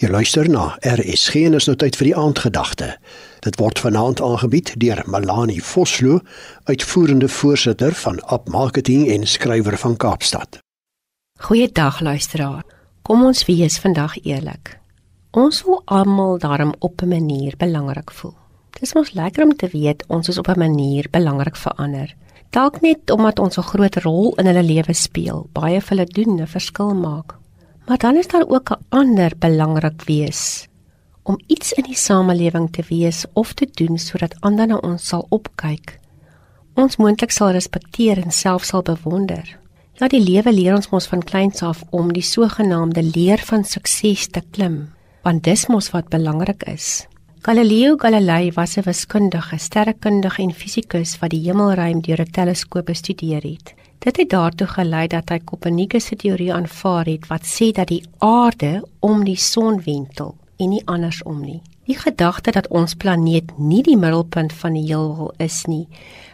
Jy luister na RSG en is nou tyd vir die aandgedagte. Dit word vanaand aangebied deur Malani Vosloo, uitvoerende voorsitter van App Marketing en skrywer van Kaapstad. Goeiedag luisteraar. Kom ons wees vandag eerlik. Ons wil almal daarom op 'n manier belangrik voel. Dis mos lekker om te weet ons is op 'n manier belangrik vir ander. Dalk net omdat ons 'n groot rol in hulle lewe speel, baie vir hulle doen 'n verskil maak. Maar dan is daar ook 'n ander belangrik wees om iets in die samelewing te wees of te doen sodat ander na ons sal opkyk. Ons moontlik sal respekteer en self sal bewonder. Ja, die lewe leer ons mos van kleins af om die sogenaamde leer van sukses te klim, want dis mos wat belangrik is. Galileo Galilei was 'n wiskundige, sterrekundige en fisikus wat die hemelruim deur 'n teleskoop bestudeer het. Dit het daartoe gelei dat hy Copernicus se teorie aanvaar het wat sê dat die aarde om die son wentel en nie andersom nie. Die gedagte dat ons planeet nie die middelpunt van die heelal is nie,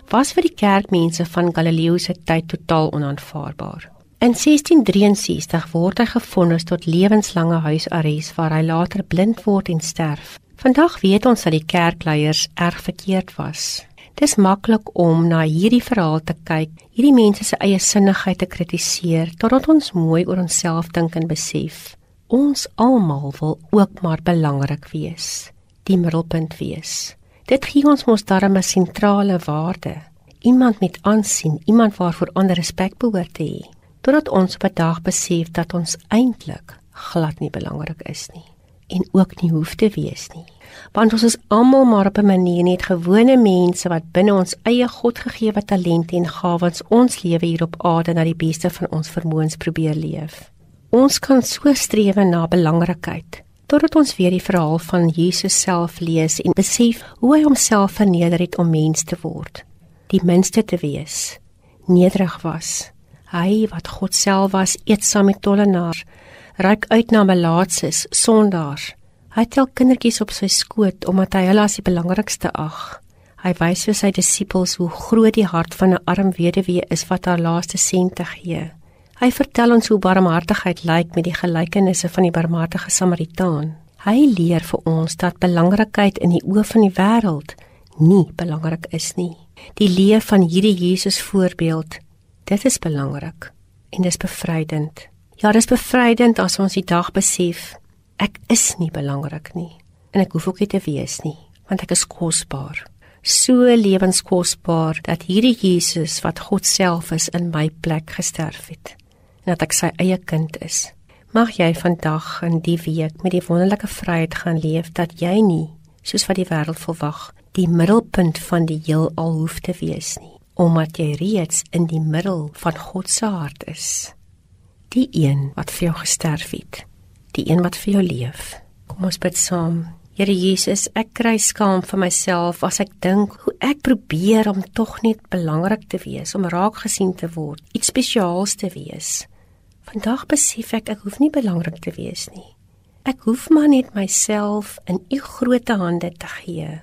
was vir die kerkmense van Galileo se tyd totaal onaanvaarbaar. In 1663 word hy gefonnis tot lewenslange huisarrest waar hy later blind word en sterf. Vandag weet ons dat die kerkleiers erg verkeerd was. Dis maklik om na hierdie verhaal te kyk, hierdie mense se eie sinnigheid te kritiseer, totdat ons mooi oor onsself dink en besef. Ons almal wil ook maar belangrik wees, die middelpunt wees. Dit gee ons mos darem 'n sentrale waarde, iemand met aansien, iemand waarvoor ander respek behoort te hê. Totdat ons op 'n dag besef dat ons eintlik glad nie belangrik is nie en ook nie hoef te wees nie want ons is almal maar op 'n manier net gewone mense wat binne ons eie Godgegewe talente en gawes ons lewe hier op aarde na die beste van ons vermoëns probeer leef. Ons kan so streef na belangrikheid totdat ons weer die verhaal van Jesus self lees en besef hoe hy homself verneder het om mens te word, die minste te wees, nederig was. Hy wat God self was, eet saam met tollenaars, reik uit na melaatses, sondaars Hy tel kindertjies op sy skoot omdat hy hulle as die belangrikste ag. Hy wys vir sy disippels hoe groot die hart van 'n arm weduwee is wat haar laaste sent te gee. Hy vertel ons hoe barmhartigheid lyk met die gelykenisse van die barmhartige Samaritaan. Hy leer vir ons dat belangrikheid in die oë van die wêreld nie belangrik is nie. Die leer van hierdie Jesus voorbeeld, dit is belangrik en dis bevrydend. Ja, dis bevrydend as ons die dag besef ek is nie belangrik nie en ek hoef ook nie te wees nie want ek is kosbaar. So lewenskosbaar dat hierdie Jesus wat God self is in my plek gesterf het en dat ek sy eie kind is. Mag jy vandag in die week met die wonderlike vryheid gaan leef dat jy nie soos wat die wêreld verwag die middelpunt van die heelal hoef te wees nie omdat jy reeds in die middel van God se hart is die een wat vir jou gesterf het die een wat vir jou leef. Kom ons bid saam. Here Jesus, ek kry skaam vir myself as ek dink hoe ek probeer om tog net belangrik te wees, om raak gesien te word, iets spesiaals te wees. Vandag besef ek ek hoef nie belangrik te wees nie. Ek hoef maar net myself in u groot hande te gee.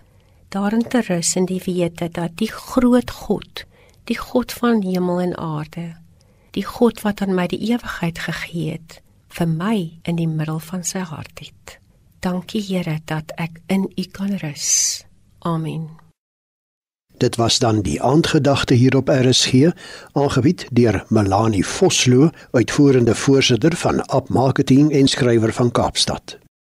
Daarin te rus in die wete dat die groot God, die God van hemel en aarde, die God wat aan my die ewigheid gegee het, vir my in die middel van sy hart het. Dankie Here dat ek in U kan rus. Amen. Dit was dan die aandgedagte hier op RSG, aangebied deur Melanie Vosloo, uitvoerende voorsitter van App Marketing en skrywer van Kaapstad.